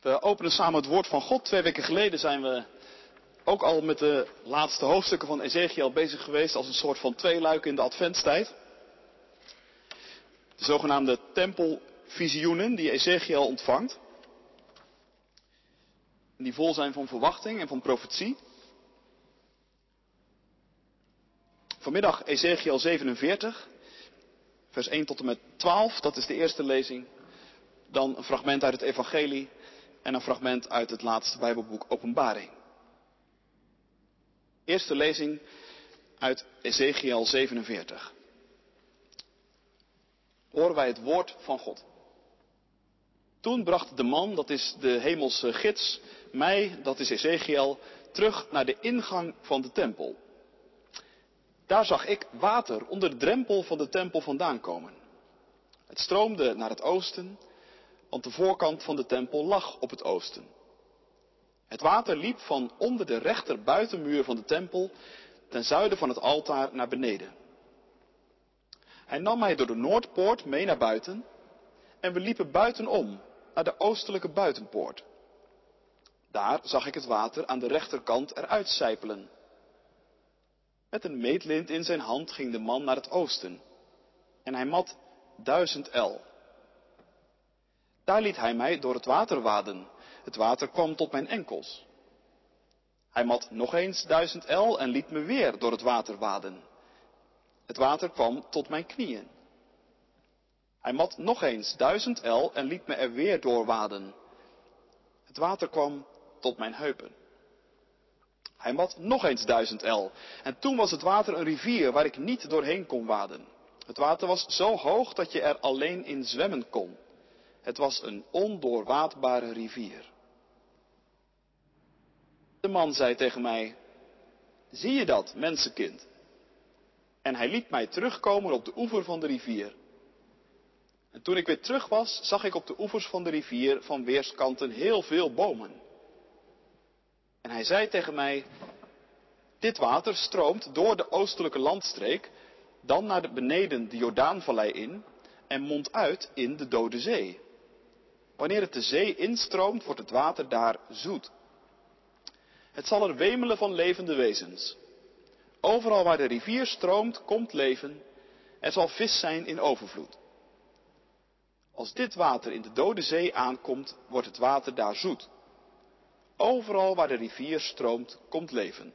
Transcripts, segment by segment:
We openen samen het woord van God. Twee weken geleden zijn we ook al met de laatste hoofdstukken van Ezekiel bezig geweest als een soort van tweeluik in de adventstijd. De zogenaamde tempelvisioenen die Ezekiel ontvangt. Die vol zijn van verwachting en van profetie. Vanmiddag Ezekiel 47, vers 1 tot en met 12, dat is de eerste lezing. Dan een fragment uit het Evangelie en een fragment uit het laatste Bijbelboek Openbaring. Eerste lezing uit Ezekiel 47. Horen wij het woord van God. Toen bracht de man, dat is de hemelse gids, mij, dat is Ezekiel, terug naar de ingang van de tempel. Daar zag ik water onder de drempel van de tempel vandaan komen. Het stroomde naar het oosten, want de voorkant van de tempel lag op het oosten. Het water liep van onder de rechter buitenmuur van de tempel ten zuiden van het altaar naar beneden. Hij nam mij door de noordpoort mee naar buiten en we liepen buitenom naar de oostelijke buitenpoort. Daar zag ik het water aan de rechterkant eruit sijpelen. Met een meetlint in zijn hand ging de man naar het oosten en hij mat duizend el. Daar liet hij mij door het water waden. Het water kwam tot mijn enkels. Hij mat nog eens duizend el en liet me weer door het water waden. Het water kwam tot mijn knieën. Hij mat nog eens duizend el en liet me er weer door waden. Het water kwam tot mijn heupen. Hij mat nog eens duizend el. En toen was het water een rivier waar ik niet doorheen kon waden. Het water was zo hoog dat je er alleen in zwemmen kon. Het was een ondoorwaadbare rivier. De man zei tegen mij, zie je dat, mensenkind? En hij liet mij terugkomen op de oever van de rivier. En toen ik weer terug was, zag ik op de oevers van de rivier van weerskanten heel veel bomen. En hij zei tegen mij, dit water stroomt door de oostelijke landstreek, dan naar de beneden de Jordaanvallei in en mondt uit in de Dode Zee. Wanneer het de zee instroomt, wordt het water daar zoet. Het zal er wemelen van levende wezens. Overal waar de rivier stroomt, komt leven. Er zal vis zijn in overvloed. Als dit water in de dode zee aankomt, wordt het water daar zoet. Overal waar de rivier stroomt, komt leven.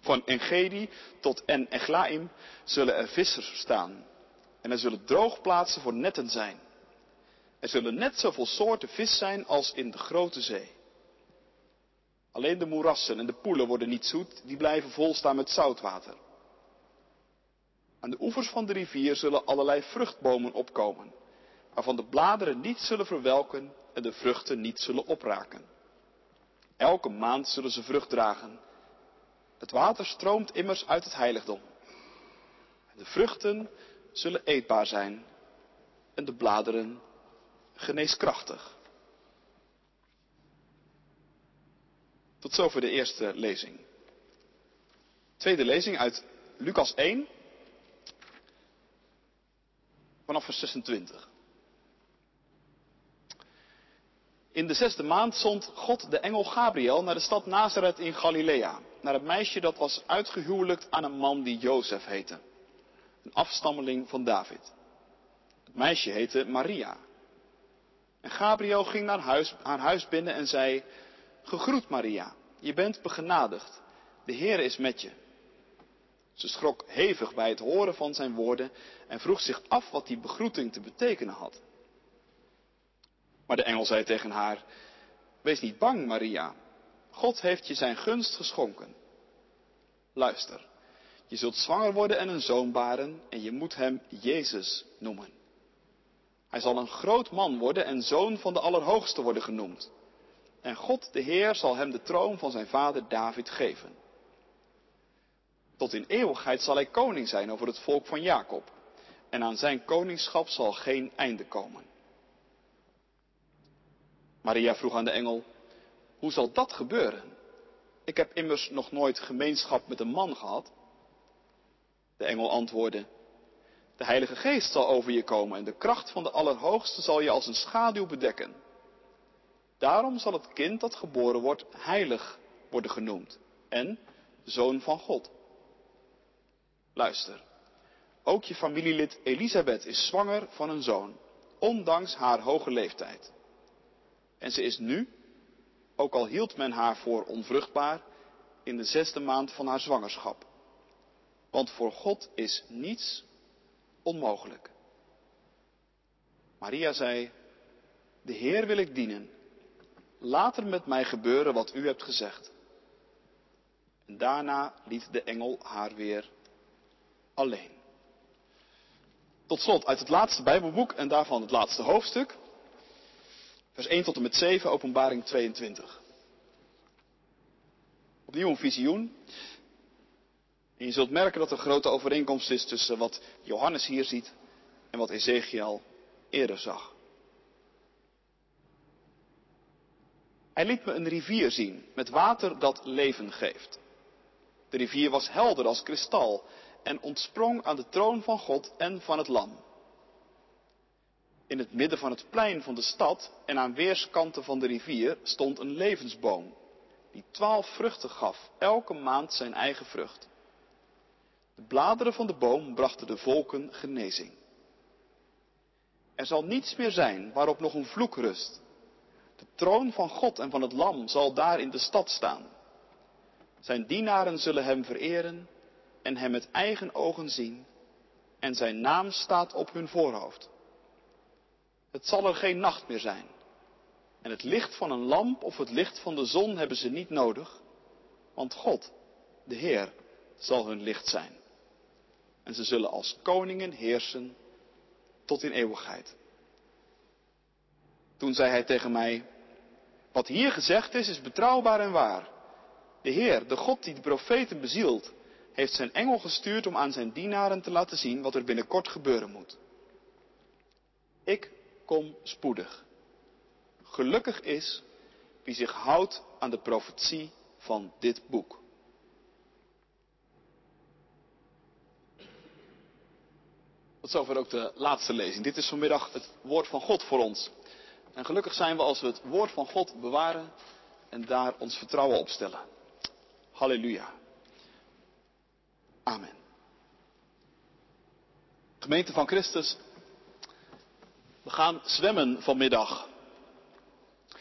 Van Engedi tot En Eglaim zullen er vissers staan. En er zullen droogplaatsen voor netten zijn. Er zullen net zoveel soorten vis zijn als in de grote zee. Alleen de moerassen en de poelen worden niet zoet, die blijven volstaan met zoutwater. Aan de oevers van de rivier zullen allerlei vruchtbomen opkomen, waarvan de bladeren niet zullen verwelken en de vruchten niet zullen opraken. Elke maand zullen ze vrucht dragen. Het water stroomt immers uit het heiligdom. De vruchten zullen eetbaar zijn en de bladeren geneeskrachtig. Tot zover de eerste lezing. Tweede lezing uit Lucas 1, vanaf vers 26. In de zesde maand zond God de engel Gabriel naar de stad Nazareth in Galilea, naar het meisje dat was uitgehuwelijkt aan een man die Jozef heette, een afstammeling van David. Het meisje heette Maria. En Gabriel ging naar huis, haar huis binnen en zei, Gegroet Maria, je bent begenadigd, de Heer is met je. Ze schrok hevig bij het horen van zijn woorden en vroeg zich af wat die begroeting te betekenen had. Maar de engel zei tegen haar, Wees niet bang, Maria, God heeft je zijn gunst geschonken. Luister, je zult zwanger worden en een zoon baren en je moet hem Jezus noemen. Hij zal een groot man worden en zoon van de Allerhoogste worden genoemd. En God de Heer zal hem de troon van zijn vader David geven. Tot in eeuwigheid zal hij koning zijn over het volk van Jacob. En aan zijn koningschap zal geen einde komen. Maria vroeg aan de engel, hoe zal dat gebeuren? Ik heb immers nog nooit gemeenschap met een man gehad. De engel antwoordde, de Heilige Geest zal over je komen en de kracht van de Allerhoogste zal je als een schaduw bedekken. Daarom zal het kind dat geboren wordt heilig worden genoemd en zoon van God. Luister, ook je familielid Elisabeth is zwanger van een zoon, ondanks haar hoge leeftijd. En ze is nu, ook al hield men haar voor onvruchtbaar, in de zesde maand van haar zwangerschap. Want voor God is niets onmogelijk. Maria zei, de Heer wil ik dienen. Laat er met mij gebeuren wat u hebt gezegd. En daarna liet de engel haar weer alleen. Tot slot uit het laatste Bijbelboek en daarvan het laatste hoofdstuk. Vers 1 tot en met 7, openbaring 22. Opnieuw een visioen. Je zult merken dat er grote overeenkomst is tussen wat Johannes hier ziet en wat Ezekiel eerder zag. Hij liet me een rivier zien met water dat leven geeft. De rivier was helder als kristal en ontsprong aan de troon van God en van het Lam. In het midden van het plein van de stad en aan weerskanten van de rivier stond een levensboom, die twaalf vruchten gaf, elke maand zijn eigen vrucht. De bladeren van de boom brachten de volken genezing. Er zal niets meer zijn waarop nog een vloek rust. De troon van God en van het Lam zal daar in de stad staan. Zijn dienaren zullen hem vereren en hem met eigen ogen zien. En zijn naam staat op hun voorhoofd. Het zal er geen nacht meer zijn. En het licht van een lamp of het licht van de zon hebben ze niet nodig. Want God, de Heer, zal hun licht zijn. En ze zullen als koningen heersen tot in eeuwigheid. Toen zei hij tegen mij, wat hier gezegd is, is betrouwbaar en waar. De Heer, de God die de profeten bezielt, heeft zijn engel gestuurd om aan zijn dienaren te laten zien wat er binnenkort gebeuren moet. Ik kom spoedig. Gelukkig is wie zich houdt aan de profetie van dit boek. Tot zover ook de laatste lezing. Dit is vanmiddag het woord van God voor ons. En gelukkig zijn we als we het woord van God bewaren en daar ons vertrouwen op stellen. Halleluja. Amen. Gemeente van Christus, we gaan zwemmen vanmiddag.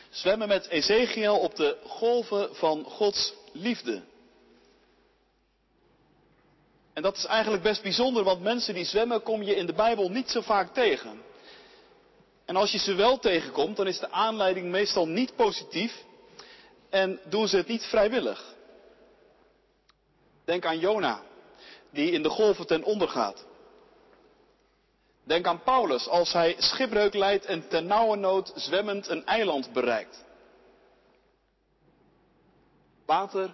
Zwemmen met Ezekiel op de golven van Gods liefde. En dat is eigenlijk best bijzonder, want mensen die zwemmen kom je in de Bijbel niet zo vaak tegen. En als je ze wel tegenkomt, dan is de aanleiding meestal niet positief en doen ze het niet vrijwillig. Denk aan Jona, die in de golven ten onder gaat. Denk aan Paulus als hij schipbreuk leidt en ten nauwe nood zwemmend een eiland bereikt. Water,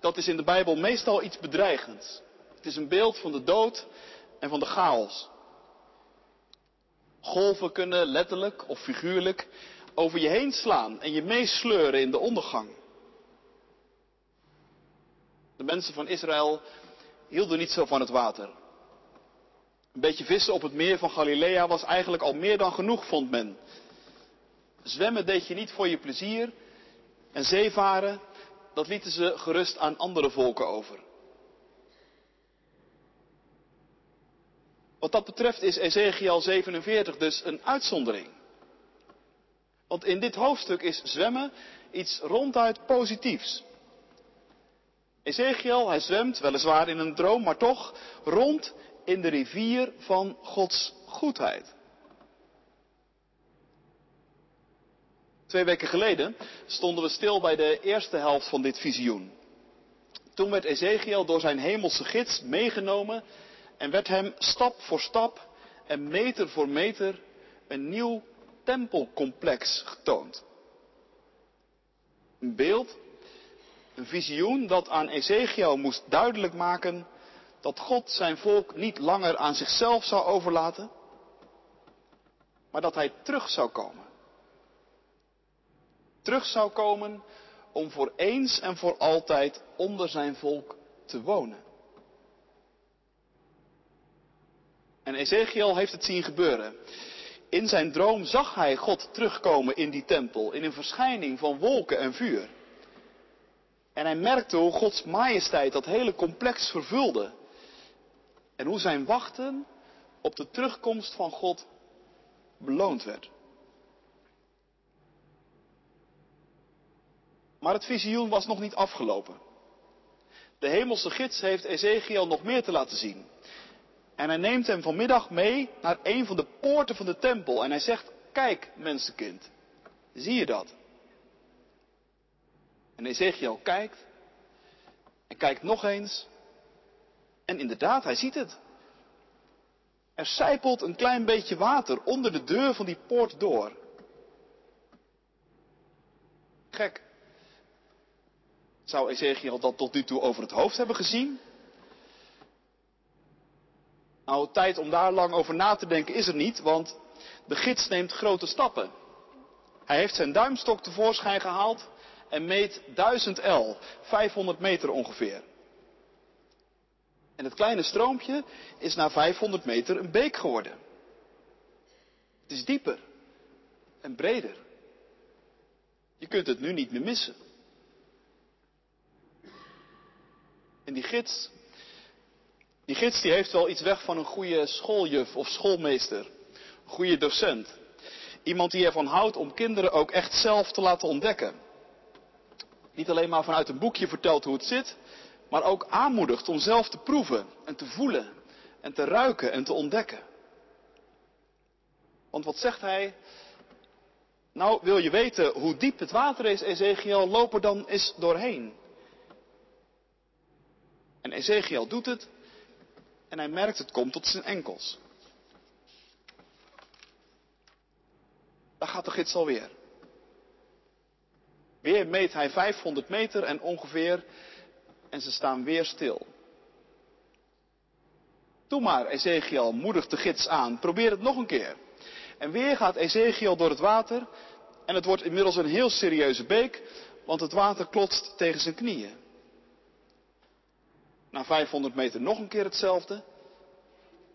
dat is in de Bijbel meestal iets bedreigends. Het is een beeld van de dood en van de chaos. Golven kunnen letterlijk of figuurlijk over je heen slaan en je meesleuren in de ondergang. De mensen van Israël hielden niet zo van het water. Een beetje vissen op het meer van Galilea was eigenlijk al meer dan genoeg, vond men. Zwemmen deed je niet voor je plezier en zeevaren, dat lieten ze gerust aan andere volken over. Wat dat betreft is Ezekiel 47 dus een uitzondering. Want in dit hoofdstuk is zwemmen iets ronduit positiefs. Ezekiel, hij zwemt, weliswaar in een droom, maar toch rond in de rivier van Gods goedheid. Twee weken geleden stonden we stil bij de eerste helft van dit visioen. Toen werd Ezekiel door zijn hemelse gids meegenomen en werd hem stap voor stap en meter voor meter een nieuw tempelcomplex getoond. Een beeld, een visioen dat aan Ezekiel moest duidelijk maken dat God zijn volk niet langer aan zichzelf zou overlaten, maar dat hij terug zou komen. Terug zou komen om voor eens en voor altijd onder zijn volk te wonen. En Ezekiel heeft het zien gebeuren. In zijn droom zag hij God terugkomen in die tempel, in een verschijning van wolken en vuur. En hij merkte hoe Gods majesteit dat hele complex vervulde. En hoe zijn wachten op de terugkomst van God beloond werd. Maar het visioen was nog niet afgelopen. De hemelse gids heeft Ezekiel nog meer te laten zien. En hij neemt hem vanmiddag mee naar een van de poorten van de tempel. En hij zegt, kijk mensenkind, zie je dat? En Ezekiel kijkt en kijkt nog eens. En inderdaad, hij ziet het. Er sijpelt een klein beetje water onder de deur van die poort door. Gek. Zou Ezekiel dat tot nu toe over het hoofd hebben gezien? Nou, tijd om daar lang over na te denken is er niet, want de gids neemt grote stappen. Hij heeft zijn duimstok tevoorschijn gehaald en meet 1000 L, 500 meter ongeveer. En het kleine stroompje is na 500 meter een beek geworden. Het is dieper en breder. Je kunt het nu niet meer missen. En die gids, die gids die heeft wel iets weg van een goede schooljuf of schoolmeester. Een goede docent. Iemand die ervan houdt om kinderen ook echt zelf te laten ontdekken. Niet alleen maar vanuit een boekje vertelt hoe het zit, maar ook aanmoedigt om zelf te proeven en te voelen en te ruiken en te ontdekken. Want wat zegt hij? Nou, wil je weten hoe diep het water is, Ezekiel, loop er dan eens doorheen. En Ezekiel doet het en hij merkt het komt tot zijn enkels. Daar gaat de gids alweer. Weer meet hij 500 meter en ongeveer en ze staan weer stil. Doe maar, Ezekiel, moedigt de gids aan. Probeer het nog een keer. En weer gaat Ezekiel door het water en het wordt inmiddels een heel serieuze beek, want het water klotst tegen zijn knieën. Na 500 meter nog een keer hetzelfde.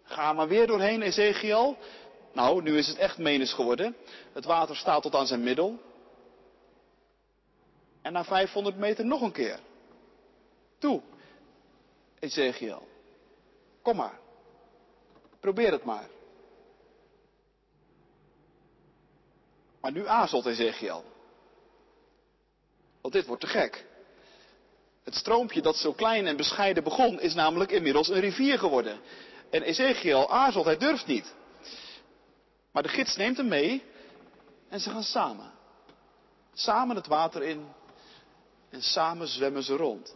Ga maar weer doorheen, Ezekiel. Nou, nu is het echt menens geworden. Het water staat tot aan zijn middel. En na 500 meter nog een keer. Toe, Ezekiel. Kom maar. Probeer het maar. Maar nu aarzelt Ezekiel. Want dit wordt te gek. Het stroompje dat zo klein en bescheiden begon, is namelijk inmiddels een rivier geworden. En Ezekiel aarzelt, hij durft niet. Maar de gids neemt hem mee en ze gaan samen. Samen het water in en samen zwemmen ze rond.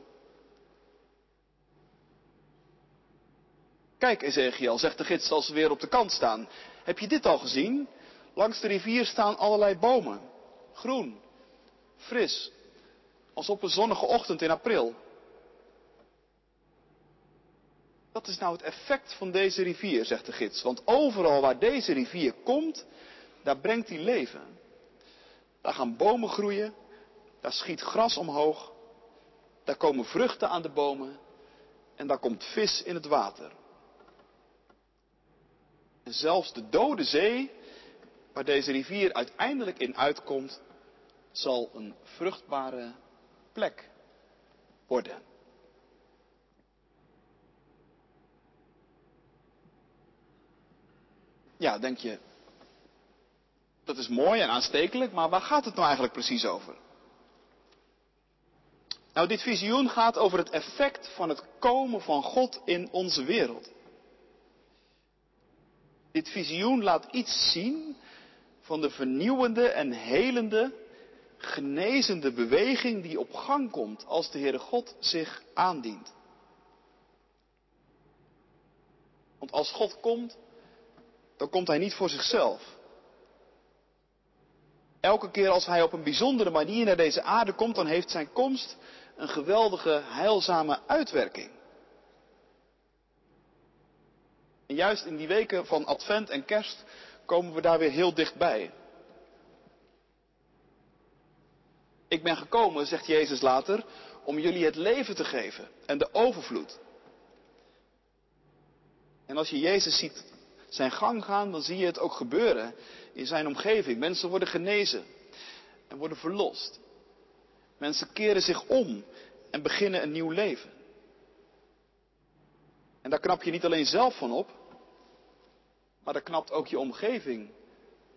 Kijk, Ezekiel, zegt de gids als ze weer op de kant staan. Heb je dit al gezien? Langs de rivier staan allerlei bomen. Groen, fris, als op een zonnige ochtend in april. Dat is nou het effect van deze rivier, zegt de gids. Want overal waar deze rivier komt, daar brengt hij leven. Daar gaan bomen groeien, daar schiet gras omhoog, daar komen vruchten aan de bomen en daar komt vis in het water. En zelfs de dode zee, waar deze rivier uiteindelijk in uitkomt, zal een vruchtbare plek worden. Ja, denk je, dat is mooi en aanstekelijk, maar waar gaat het nou eigenlijk precies over? Nou, dit visioen gaat over het effect van het komen van God in onze wereld. Dit visioen laat iets zien van de vernieuwende en helende, genezende beweging die op gang komt als de Heere God zich aandient. Want als God komt, dan komt Hij niet voor zichzelf. Elke keer als Hij op een bijzondere manier naar deze aarde komt, dan heeft Zijn komst een geweldige, heilzame uitwerking. En juist in die weken van Advent en Kerst komen we daar weer heel dichtbij. Ik ben gekomen, zegt Jezus later, om jullie het leven te geven en de overvloed. En als je Jezus ziet zijn gang gaan, dan zie je het ook gebeuren in zijn omgeving. Mensen worden genezen en worden verlost. Mensen keren zich om en beginnen een nieuw leven. En daar knap je niet alleen zelf van op, maar daar knapt ook je omgeving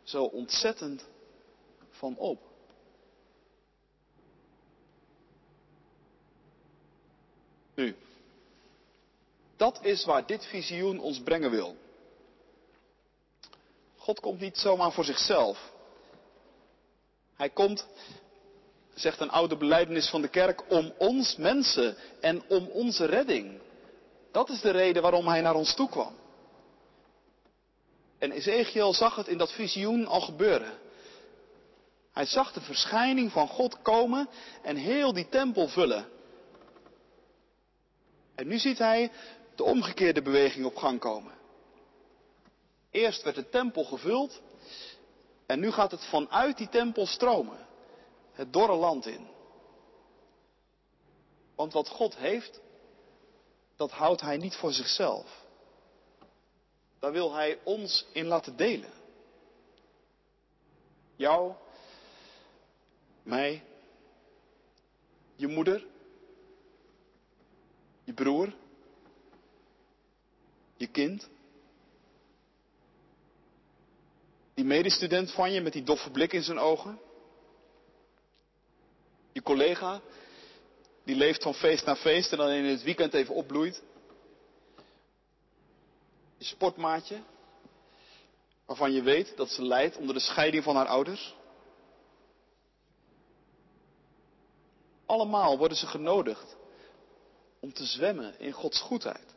zo ontzettend van op. Nu, dat is waar dit visioen ons brengen wil. God komt niet zomaar voor zichzelf. Hij komt, zegt een oude beleidenis van de kerk, om ons mensen en om onze redding. Dat is de reden waarom hij naar ons toe kwam. En Ezekiel zag het in dat visioen al gebeuren. Hij zag de verschijning van God komen en heel die tempel vullen. En nu ziet hij de omgekeerde beweging op gang komen. Eerst werd de tempel gevuld en nu gaat het vanuit die tempel stromen, het dorre land in. Want wat God heeft, dat houdt Hij niet voor zichzelf. Daar wil Hij ons in laten delen. Jou, mij, je moeder, je broer, je kind. Die medestudent van je met die doffe blik in zijn ogen. Je collega, die leeft van feest naar feest en dan in het weekend even opbloeit. Je sportmaatje, waarvan je weet dat ze lijdt onder de scheiding van haar ouders. Allemaal worden ze genodigd om te zwemmen in Gods goedheid.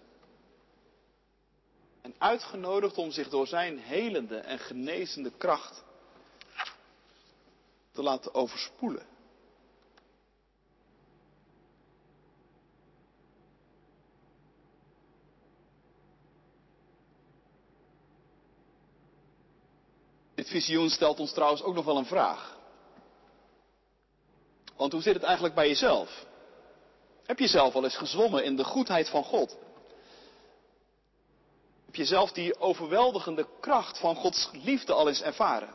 En uitgenodigd om zich door zijn helende en genezende kracht te laten overspoelen. Dit visioen stelt ons trouwens ook nog wel een vraag. Want hoe zit het eigenlijk bij jezelf? Heb je zelf al eens gezwommen in de goedheid van God? Heb je zelf die overweldigende kracht van Gods liefde al eens ervaren?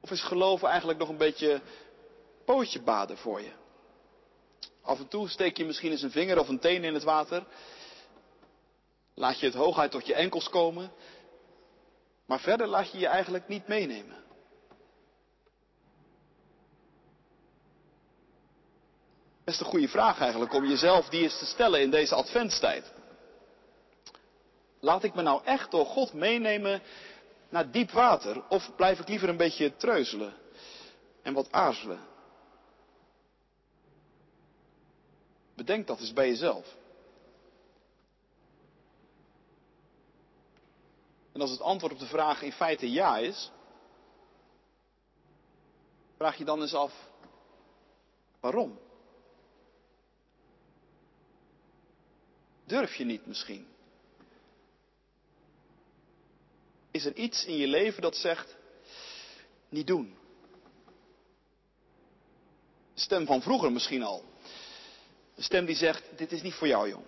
Of is geloven eigenlijk nog een beetje pootje baden voor je? Af en toe steek je misschien eens een vinger of een teen in het water. Laat je het hooguit tot je enkels komen. Maar verder laat je je eigenlijk niet meenemen. Best een goede vraag eigenlijk om jezelf die eens te stellen in deze adventstijd. Laat ik me nou echt door God meenemen naar diep water of blijf ik liever een beetje treuzelen en wat aarzelen? Bedenk dat eens bij jezelf. En als het antwoord op de vraag in feite ja is, vraag je dan eens af waarom? Durf je niet misschien? Is er iets in je leven dat zegt, niet doen? Stem van vroeger misschien al. Een stem die zegt, dit is niet voor jou jong.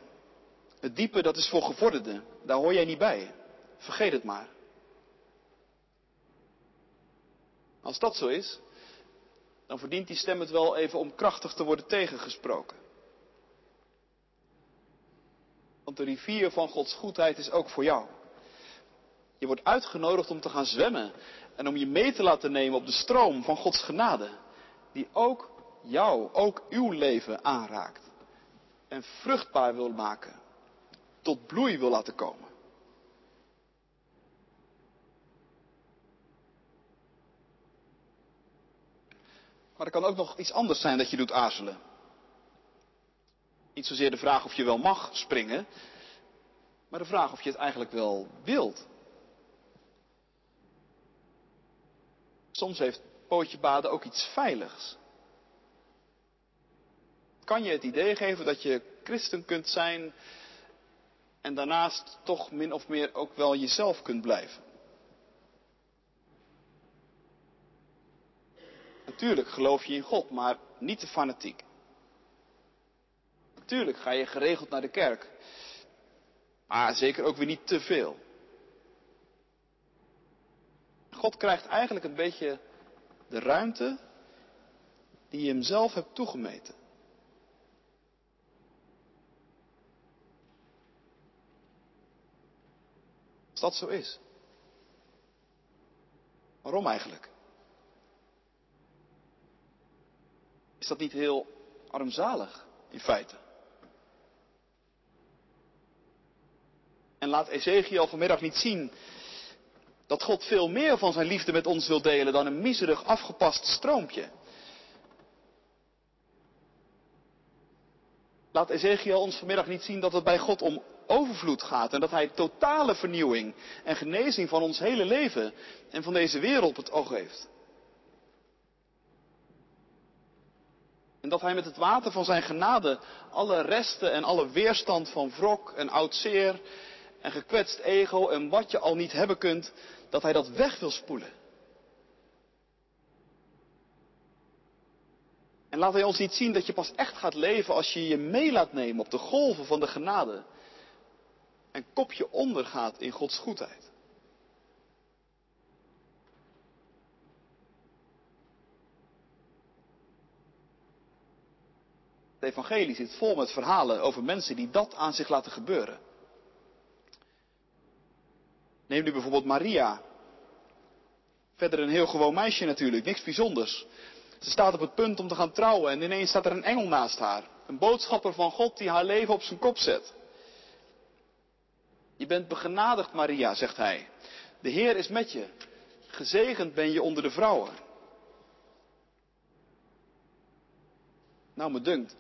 Het diepe dat is voor gevorderden, daar hoor jij niet bij. Vergeet het maar. Als dat zo is, dan verdient die stem het wel even om krachtig te worden tegengesproken. Want de rivier van Gods goedheid is ook voor jou. Je wordt uitgenodigd om te gaan zwemmen en om je mee te laten nemen op de stroom van Gods genade, die ook jou, ook uw leven aanraakt en vruchtbaar wil maken, tot bloei wil laten komen. Maar er kan ook nog iets anders zijn dat je doet aarzelen. Niet zozeer de vraag of je wel mag springen, maar de vraag of je het eigenlijk wel wilt. Soms heeft pootje baden ook iets veiligs. Kan je het idee geven dat je christen kunt zijn en daarnaast toch min of meer ook wel jezelf kunt blijven? Natuurlijk geloof je in God, maar niet te fanatiek. Natuurlijk ga je geregeld naar de kerk. Maar zeker ook weer niet te veel. God krijgt eigenlijk een beetje de ruimte die je hem zelf hebt toegemeten. Als dat zo is. Waarom eigenlijk? Is dat niet heel armzalig in feite? En laat Ezekiel vanmiddag niet zien dat God veel meer van zijn liefde met ons wil delen dan een miserig afgepast stroompje. Laat Ezekiel ons vanmiddag niet zien dat het bij God om overvloed gaat en dat Hij totale vernieuwing en genezing van ons hele leven en van deze wereld op het oog heeft. En dat Hij met het water van Zijn genade alle resten en alle weerstand van wrok en oud zeer en gekwetst ego en wat je al niet hebben kunt, dat Hij dat weg wil spoelen. En laat Hij ons niet zien dat je pas echt gaat leven als je je mee laat nemen op de golven van de genade. En kopje ondergaat in Gods goedheid. Het evangelie zit vol met verhalen over mensen die dat aan zich laten gebeuren. Neem nu bijvoorbeeld Maria. Verder een heel gewoon meisje natuurlijk, niks bijzonders. Ze staat op het punt om te gaan trouwen en ineens staat er een engel naast haar. Een boodschapper van God die haar leven op zijn kop zet. Je bent begenadigd, Maria, zegt hij. De Heer is met je. Gezegend ben je onder de vrouwen. Nou, me dunkt.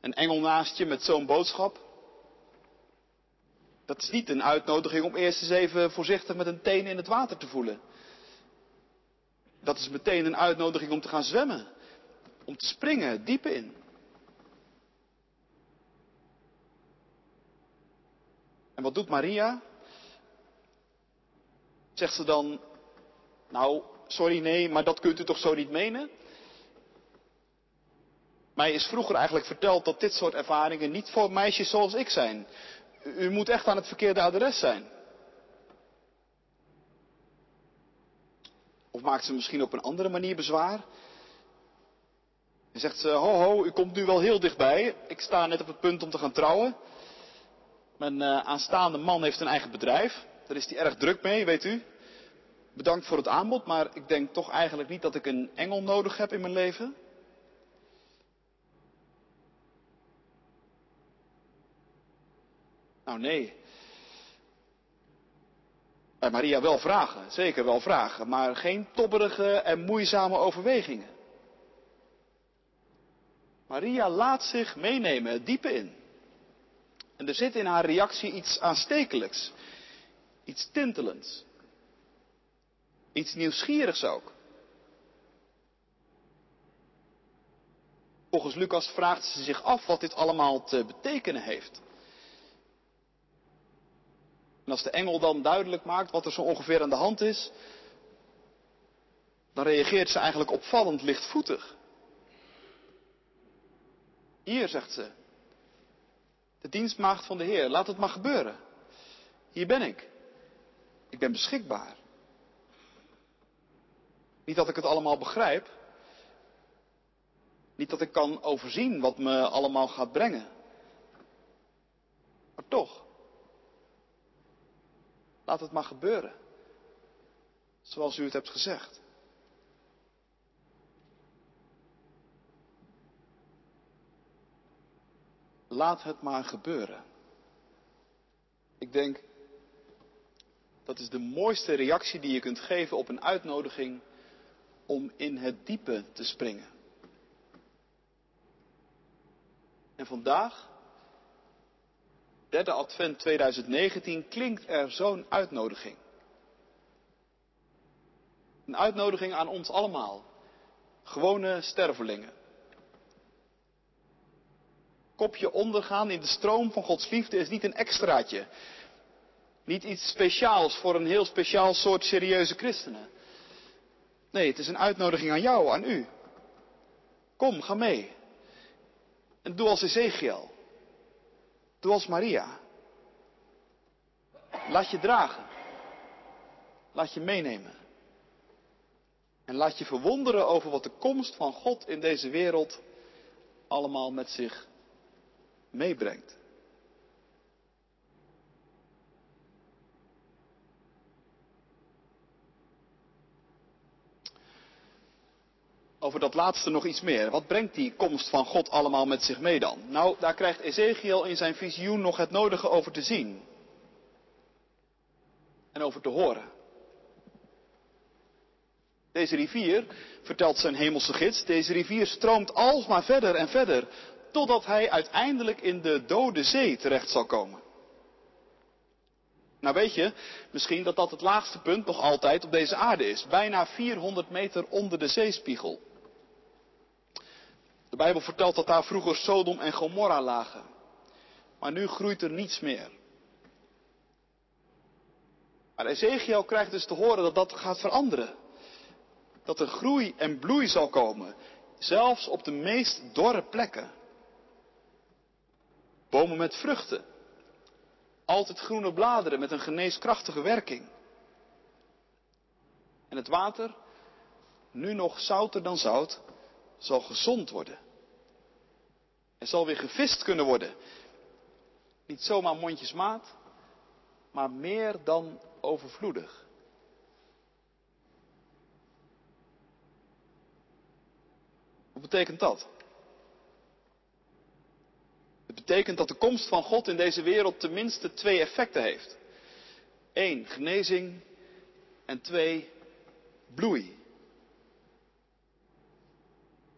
Een engel naast je met zo'n boodschap. Dat is niet een uitnodiging om eerst eens even voorzichtig met een teen in het water te voelen. Dat is meteen een uitnodiging om te gaan zwemmen. Om te springen, diep in. En wat doet Maria? Zegt ze dan, nou, sorry, nee, maar dat kunt u toch zo niet menen? Mij is vroeger eigenlijk verteld dat dit soort ervaringen niet voor meisjes zoals ik zijn. U moet echt aan het verkeerde adres zijn. Of maakt ze misschien op een andere manier bezwaar? En zegt ze, ho ho, u komt nu wel heel dichtbij. Ik sta net op het punt om te gaan trouwen. Mijn uh, aanstaande man heeft een eigen bedrijf. Daar is hij erg druk mee, weet u. Bedankt voor het aanbod, maar ik denk toch eigenlijk niet dat ik een engel nodig heb in mijn leven. Nou nee. Maria wel vragen, zeker wel vragen, maar geen tobberige en moeizame overwegingen. Maria laat zich meenemen het diepe in. En er zit in haar reactie iets aanstekelijks, iets tintelends, iets nieuwsgierigs ook. Volgens Lucas vraagt ze zich af wat dit allemaal te betekenen heeft. En als de engel dan duidelijk maakt wat er zo ongeveer aan de hand is, dan reageert ze eigenlijk opvallend lichtvoetig. Hier, zegt ze, de dienstmaagd van de Heer, laat het maar gebeuren. Hier ben ik. Ik ben beschikbaar. Niet dat ik het allemaal begrijp. Niet dat ik kan overzien wat me allemaal gaat brengen. Maar toch. Laat het maar gebeuren. Zoals u het hebt gezegd. Laat het maar gebeuren. Ik denk, dat is de mooiste reactie die je kunt geven op een uitnodiging om in het diepe te springen. En vandaag derde advent 2019 klinkt er zo'n uitnodiging. Een uitnodiging aan ons allemaal. Gewone stervelingen. Kopje ondergaan in de stroom van Gods liefde is niet een extraatje. Niet iets speciaals voor een heel speciaal soort serieuze christenen. Nee, het is een uitnodiging aan jou, aan u. Kom, ga mee. En doe als Ezekiel. Doe als Maria. Laat je dragen. Laat je meenemen. En laat je verwonderen over wat de komst van God in deze wereld allemaal met zich meebrengt. Over dat laatste nog iets meer. Wat brengt die komst van God allemaal met zich mee dan? Nou, daar krijgt Ezekiel in zijn visioen nog het nodige over te zien. En over te horen. Deze rivier, vertelt zijn hemelse gids, deze rivier stroomt alsmaar verder en verder, totdat hij uiteindelijk in de dode zee terecht zal komen. Nou weet je, misschien dat dat het laagste punt nog altijd op deze aarde is, bijna 400 meter onder de zeespiegel. De Bijbel vertelt dat daar vroeger Sodom en Gomorra lagen. Maar nu groeit er niets meer. Maar Ezekiel krijgt dus te horen dat dat gaat veranderen. Dat er groei en bloei zal komen. Zelfs op de meest dorre plekken. Bomen met vruchten. Altijd groene bladeren met een geneeskrachtige werking. En het water, nu nog zouter dan zout, zal gezond worden. Er zal weer gevist kunnen worden. Niet zomaar mondjesmaat, maar meer dan overvloedig. Wat betekent dat? Het betekent dat de komst van God in deze wereld tenminste twee effecten heeft. Eén, genezing en twee, bloei.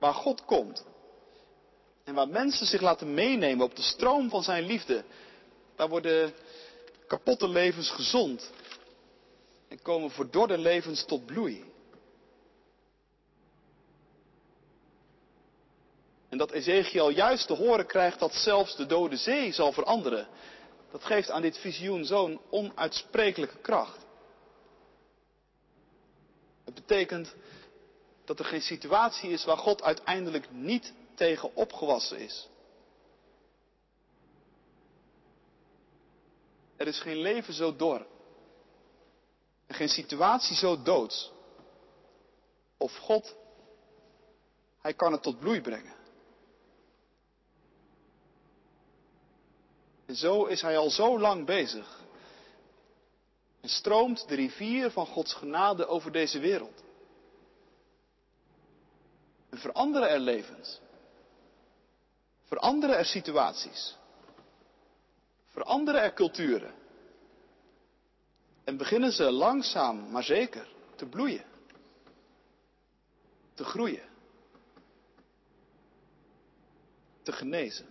Waar God komt en waar mensen zich laten meenemen op de stroom van zijn liefde, daar worden kapotte levens gezond en komen verdorde levens tot bloei. En dat Ezekiel juist te horen krijgt dat zelfs de dode zee zal veranderen, dat geeft aan dit visioen zo'n onuitsprekelijke kracht. Het betekent dat er geen situatie is waar God uiteindelijk niet tegen opgewassen is. Er is geen leven zo dor. En geen situatie zo doods. Of God, Hij kan het tot bloei brengen. En zo is Hij al zo lang bezig. En stroomt de rivier van Gods genade over deze wereld. En veranderen er levens. Veranderen er situaties. Veranderen er culturen. En beginnen ze langzaam, maar zeker, te bloeien. Te groeien. Te genezen.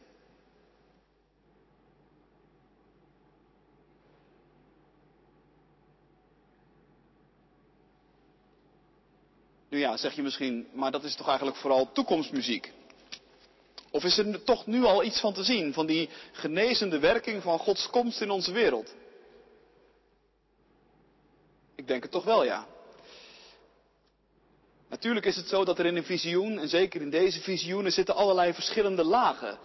Nu ja, zeg je misschien, maar dat is toch eigenlijk vooral toekomstmuziek. Of is er toch nu al iets van te zien, van die genezende werking van Gods komst in onze wereld? Ik denk het toch wel, ja. Natuurlijk is het zo dat er in een visioen, en zeker in deze visioenen, zitten allerlei verschillende lagen.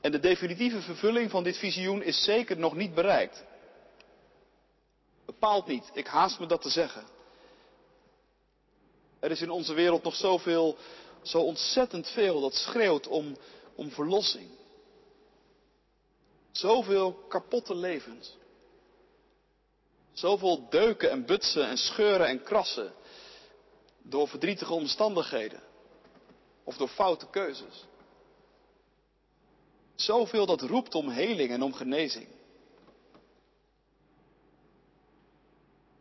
En de definitieve vervulling van dit visioen is zeker nog niet bereikt. Bepaald niet, ik haast me dat te zeggen. Er is in onze wereld nog zoveel zo ontzettend veel dat schreeuwt om, om verlossing. Zoveel kapotte levens. Zoveel deuken en butsen en scheuren en krassen. Door verdrietige omstandigheden. Of door foute keuzes. Zoveel dat roept om heling en om genezing.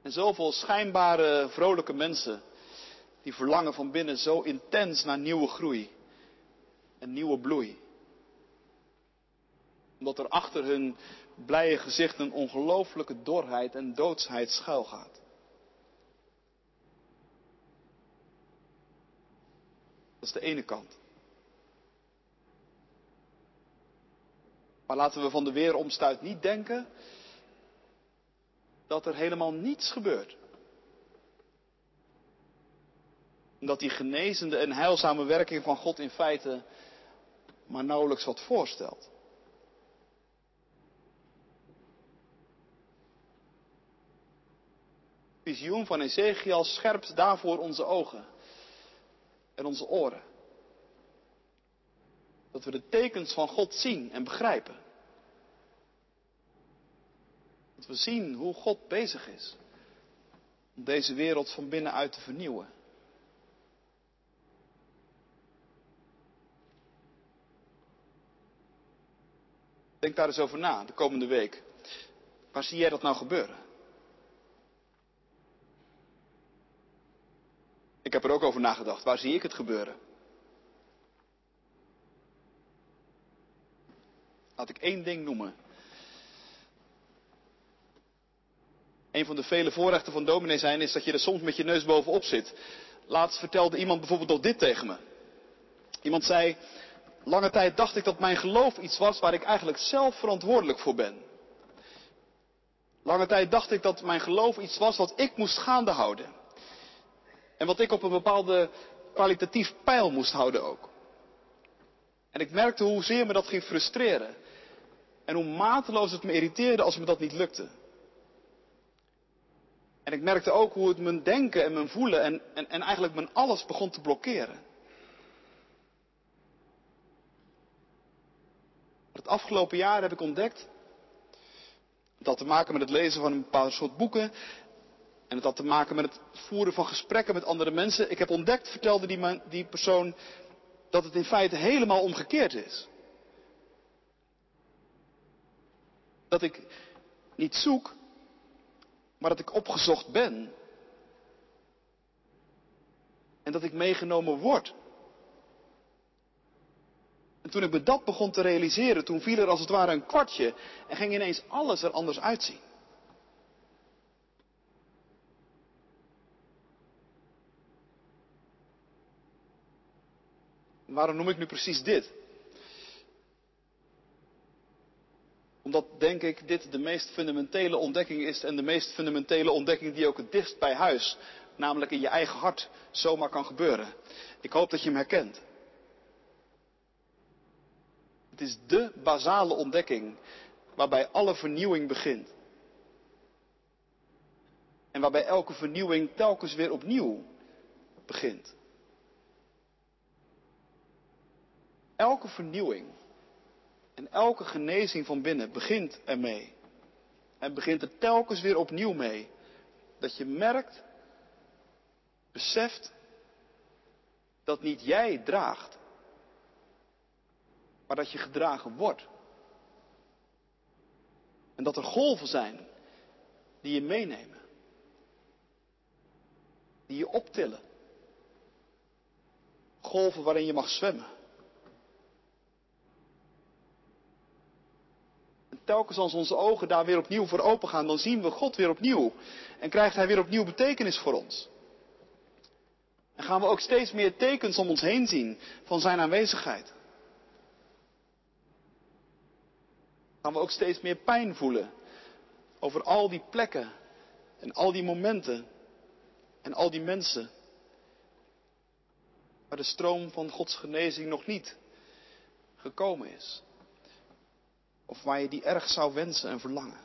En zoveel schijnbare vrolijke mensen die verlangen van binnen zo intens naar nieuwe groei en nieuwe bloei. Omdat er achter hun blije gezicht een ongelooflijke dorheid en doodsheid schuilgaat. Dat is de ene kant. Maar laten we van de weeromstuit niet denken dat er helemaal niets gebeurt. Omdat die genezende en heilzame werking van God in feite maar nauwelijks wat voorstelt. Het visioen van Ezekiel scherpt daarvoor onze ogen en onze oren. Dat we de tekens van God zien en begrijpen. Dat we zien hoe God bezig is om deze wereld van binnenuit te vernieuwen. Denk daar eens over na de komende week. Waar zie jij dat nou gebeuren? Ik heb er ook over nagedacht. Waar zie ik het gebeuren? Laat ik één ding noemen. Een van de vele voorrechten van dominee zijn is dat je er soms met je neus bovenop zit. Laatst vertelde iemand bijvoorbeeld nog dit tegen me. Iemand zei, lange tijd dacht ik dat mijn geloof iets was waar ik eigenlijk zelf verantwoordelijk voor ben. Lange tijd dacht ik dat mijn geloof iets was wat ik moest gaande houden. En wat ik op een bepaalde kwalitatief pijl moest houden ook. En ik merkte hoezeer me dat ging frustreren. En hoe mateloos het me irriteerde als me dat niet lukte. En ik merkte ook hoe het mijn denken en mijn voelen en, en, en eigenlijk mijn alles begon te blokkeren. Het afgelopen jaar heb ik ontdekt. Het had te maken met het lezen van een bepaald soort boeken. En het had te maken met het voeren van gesprekken met andere mensen. Ik heb ontdekt, vertelde die, die persoon, dat het in feite helemaal omgekeerd is. Dat ik niet zoek, maar dat ik opgezocht ben. En dat ik meegenomen word. En toen ik me dat begon te realiseren, toen viel er als het ware een kwartje en ging ineens alles er anders uitzien. Waarom noem ik nu precies dit? Omdat, denk ik, dit de meest fundamentele ontdekking is en de meest fundamentele ontdekking die ook het dichtst bij huis, namelijk in je eigen hart, zomaar kan gebeuren. Ik hoop dat je hem herkent. Het is de basale ontdekking waarbij alle vernieuwing begint. En waarbij elke vernieuwing telkens weer opnieuw begint. Elke vernieuwing en elke genezing van binnen begint ermee. En begint er telkens weer opnieuw mee. Dat je merkt, beseft, dat niet jij draagt, maar dat je gedragen wordt. En dat er golven zijn die je meenemen, die je optillen. Golven waarin je mag zwemmen. telkens als onze ogen daar weer opnieuw voor open gaan, dan zien we God weer opnieuw. En krijgt Hij weer opnieuw betekenis voor ons. En gaan we ook steeds meer tekens om ons heen zien van Zijn aanwezigheid. Gaan we ook steeds meer pijn voelen over al die plekken en al die momenten en al die mensen waar de stroom van Gods genezing nog niet gekomen is. Of waar je die erg zou wensen en verlangen.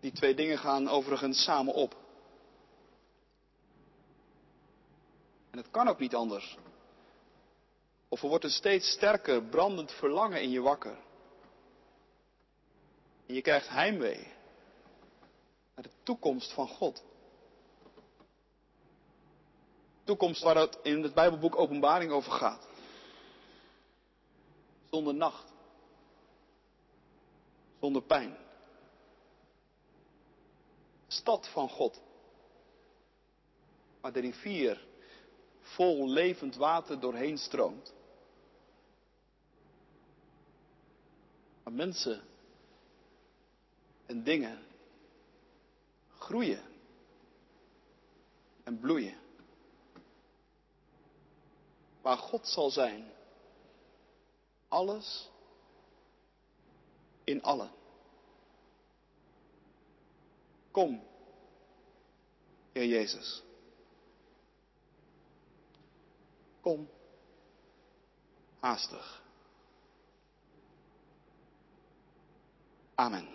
Die twee dingen gaan overigens samen op. En het kan ook niet anders. Of er wordt een steeds sterker brandend verlangen in je wakker. En je krijgt heimwee naar de toekomst van God. Toekomst waar het in het Bijbelboek Openbaring over gaat zonder nacht, zonder pijn. Stad van God, waar de rivier vol levend water doorheen stroomt. Waar mensen en dingen groeien en bloeien. Waar God zal zijn alles in allen. Kom, Heer Jezus. Kom haastig. Amen.